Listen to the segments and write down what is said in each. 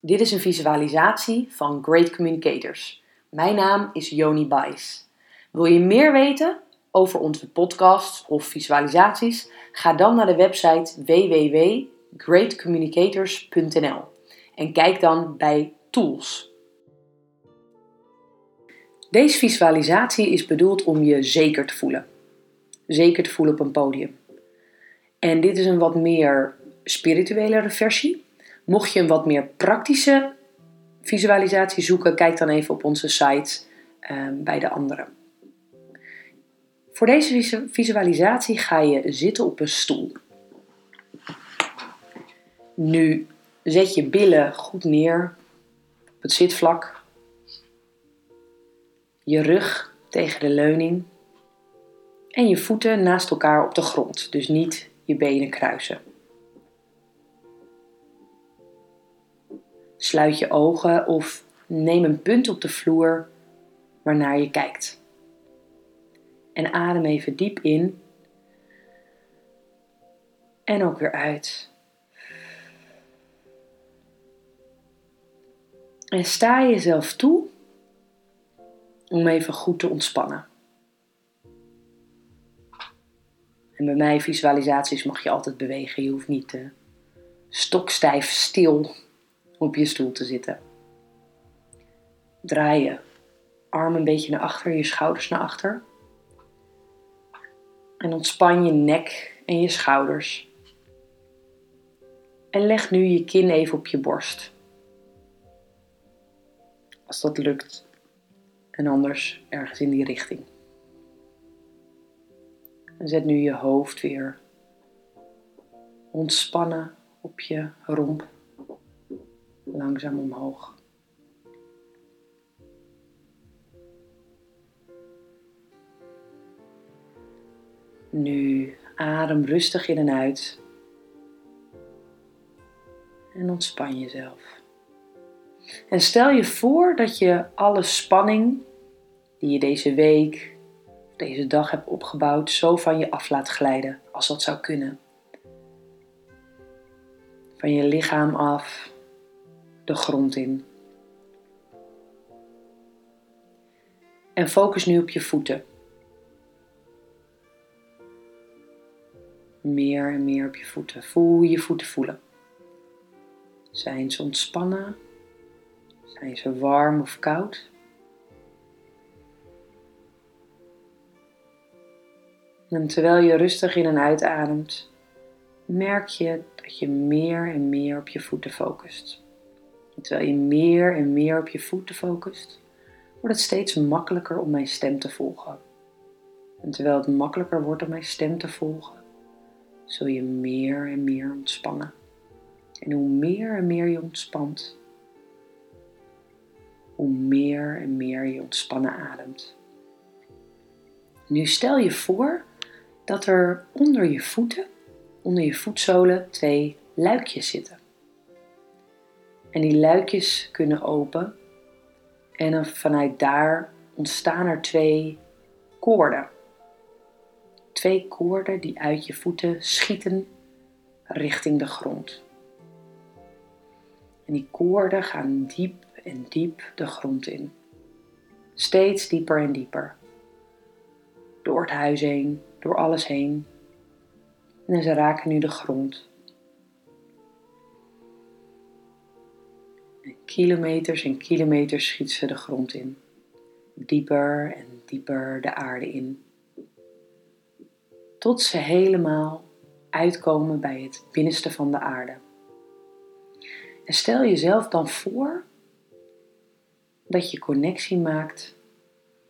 Dit is een visualisatie van Great Communicators. Mijn naam is Joni Bijs. Wil je meer weten over onze podcasts of visualisaties? Ga dan naar de website www.greatcommunicators.nl en kijk dan bij Tools. Deze visualisatie is bedoeld om je zeker te voelen. Zeker te voelen op een podium. En dit is een wat meer spirituele versie. Mocht je een wat meer praktische visualisatie zoeken, kijk dan even op onze site uh, bij de andere. Voor deze visualisatie ga je zitten op een stoel. Nu zet je billen goed neer op het zitvlak. Je rug tegen de leuning. En je voeten naast elkaar op de grond, dus niet je benen kruisen. Sluit je ogen of neem een punt op de vloer waarnaar je kijkt. En adem even diep in en ook weer uit. En sta jezelf toe om even goed te ontspannen. En bij mij visualisaties mag je altijd bewegen. Je hoeft niet uh, stokstijf stil op je stoel te zitten. Draai je arm een beetje naar achter, je schouders naar achter. En ontspan je nek en je schouders. En leg nu je kin even op je borst. Als dat lukt. En anders ergens in die richting. En zet nu je hoofd weer ontspannen op je romp langzaam omhoog. Nu adem rustig in en uit. En ontspan jezelf. En stel je voor dat je alle spanning die je deze week, deze dag hebt opgebouwd, zo van je af laat glijden, als dat zou kunnen. Van je lichaam af, de grond in. En focus nu op je voeten. Meer en meer op je voeten. Voel je voeten voelen. Zijn ze ontspannen? Zijn ze warm of koud? En terwijl je rustig in en uitademt, merk je dat je meer en meer op je voeten focust terwijl je meer en meer op je voeten focust, wordt het steeds makkelijker om mijn stem te volgen. En terwijl het makkelijker wordt om mijn stem te volgen, zul je meer en meer ontspannen. En hoe meer en meer je ontspant, hoe meer en meer je ontspannen ademt. Nu stel je voor dat er onder je voeten, onder je voetzolen, twee luikjes zitten. En die luikjes kunnen open. En vanuit daar ontstaan er twee koorden. Twee koorden die uit je voeten schieten richting de grond. En die koorden gaan diep en diep de grond in. Steeds dieper en dieper. Door het huis heen, door alles heen. En ze raken nu de grond. Kilometers en kilometers schiet ze de grond in. Dieper en dieper de aarde in. Tot ze helemaal uitkomen bij het binnenste van de aarde. En stel jezelf dan voor dat je connectie maakt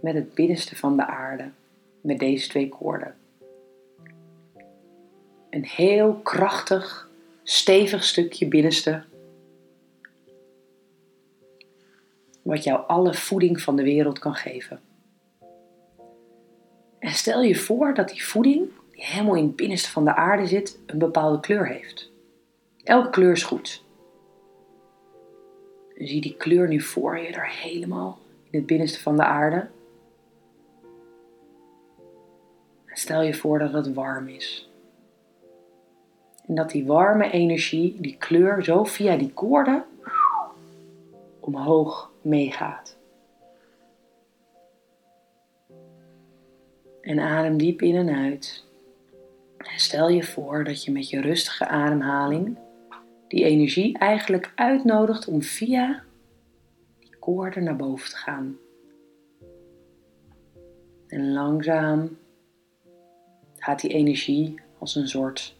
met het binnenste van de aarde, met deze twee koorden. Een heel krachtig, stevig stukje binnenste wat jou alle voeding van de wereld kan geven. En stel je voor dat die voeding, die helemaal in het binnenste van de aarde zit, een bepaalde kleur heeft. Elke kleur is goed. Zie die kleur nu voor je, daar helemaal in het binnenste van de aarde. Stel je voor dat het warm is. En dat die warme energie, die kleur, zo via die koorden omhoog meegaat. En adem diep in en uit. En stel je voor dat je met je rustige ademhaling die energie eigenlijk uitnodigt om via die koorden naar boven te gaan. En langzaam gaat die energie als een soort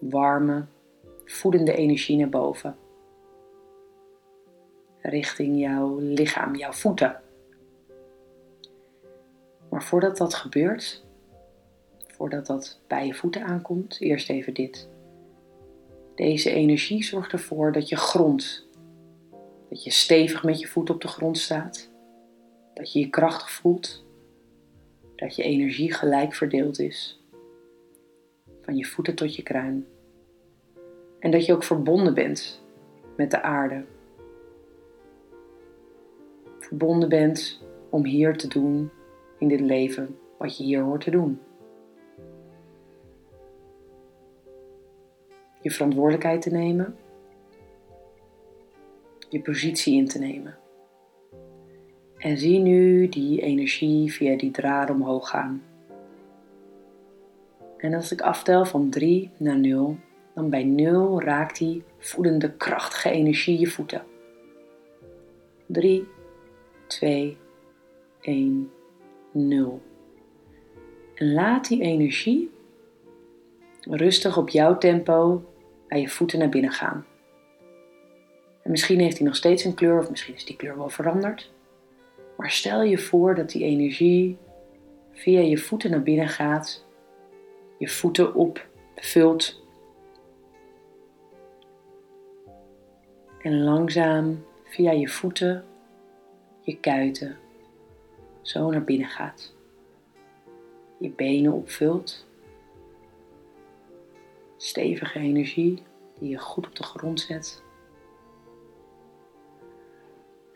warme, voedende energie naar boven. Richting jouw lichaam, jouw voeten. Maar voordat dat gebeurt, voordat dat bij je voeten aankomt, eerst even dit. Deze energie zorgt ervoor dat je grond, dat je stevig met je voet op de grond staat, dat je je krachtig voelt, dat je energie gelijk verdeeld is, van je voeten tot je kruin. En dat je ook verbonden bent met de aarde. Verbonden bent om hier te doen in dit leven wat je hier hoort te doen. Je verantwoordelijkheid te nemen, je positie in te nemen. En zie nu die energie via die draad omhoog gaan. En als ik aftel van 3 naar 0, dan bij 0 raakt die voedende krachtige energie je voeten. 3, 2, 1, 0. En laat die energie rustig op jouw tempo bij je voeten naar binnen gaan. En misschien heeft hij nog steeds een kleur of misschien is die kleur wel veranderd. Maar stel je voor dat die energie via je voeten naar binnen gaat, je voeten opvult en langzaam via je voeten, je kuiten, zo naar binnen gaat. Je benen opvult. Stevige energie die je goed op de grond zet.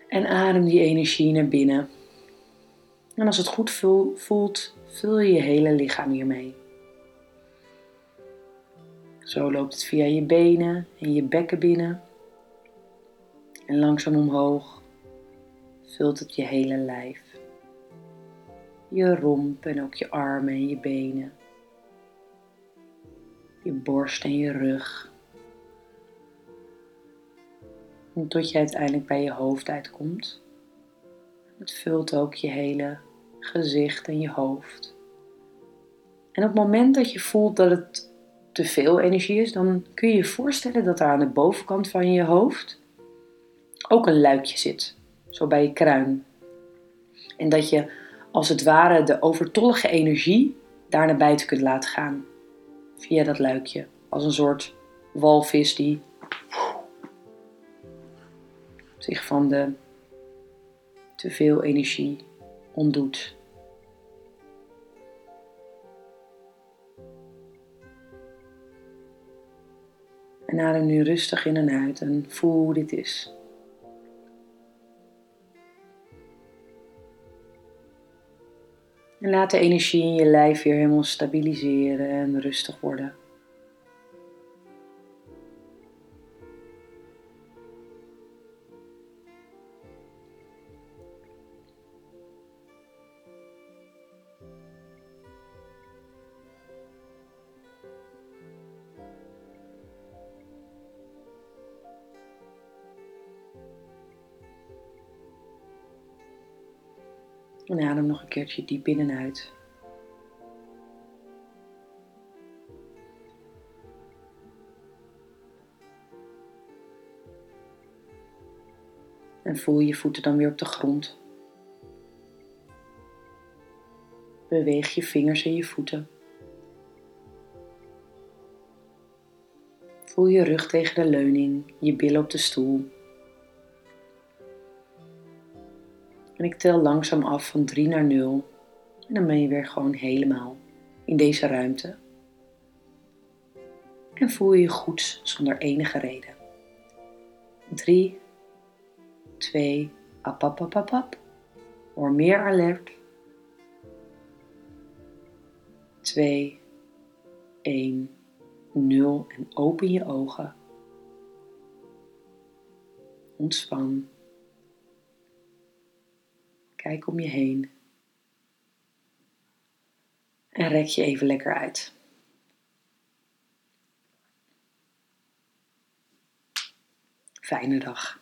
En adem die energie naar binnen. En als het goed voelt, vul je je hele lichaam hiermee. Zo loopt het via je benen en je bekken binnen. En langzaam omhoog vult het je hele lijf. Je romp en ook je armen en je benen. Je borst en je rug. tot je uiteindelijk bij je hoofd uitkomt. Het vult ook je hele gezicht en je hoofd. En op het moment dat je voelt dat het te veel energie is, dan kun je je voorstellen dat er aan de bovenkant van je hoofd ook een luikje zit, zo bij je kruin. En dat je als het ware de overtollige energie daar naar buiten kunt laten gaan, via dat luikje, als een soort walvis die zich van de te veel energie ontdoet. En adem nu rustig in en uit en voel hoe dit is. En laat de energie in je lijf weer helemaal stabiliseren en rustig worden. En adem nog een keertje diep in en uit. En voel je voeten dan weer op de grond. Beweeg je vingers en je voeten. Voel je rug tegen de leuning, je billen op de stoel. Ik tel langzaam af van 3 naar 0. En dan ben je weer gewoon helemaal in deze ruimte. En voel je je goed zonder enige reden. 3, 2, apapapapap. Hoor meer alert. 2, 1, 0 en open je ogen. Ontspan. Kijk om je heen. En rek je even lekker uit. Fijne dag.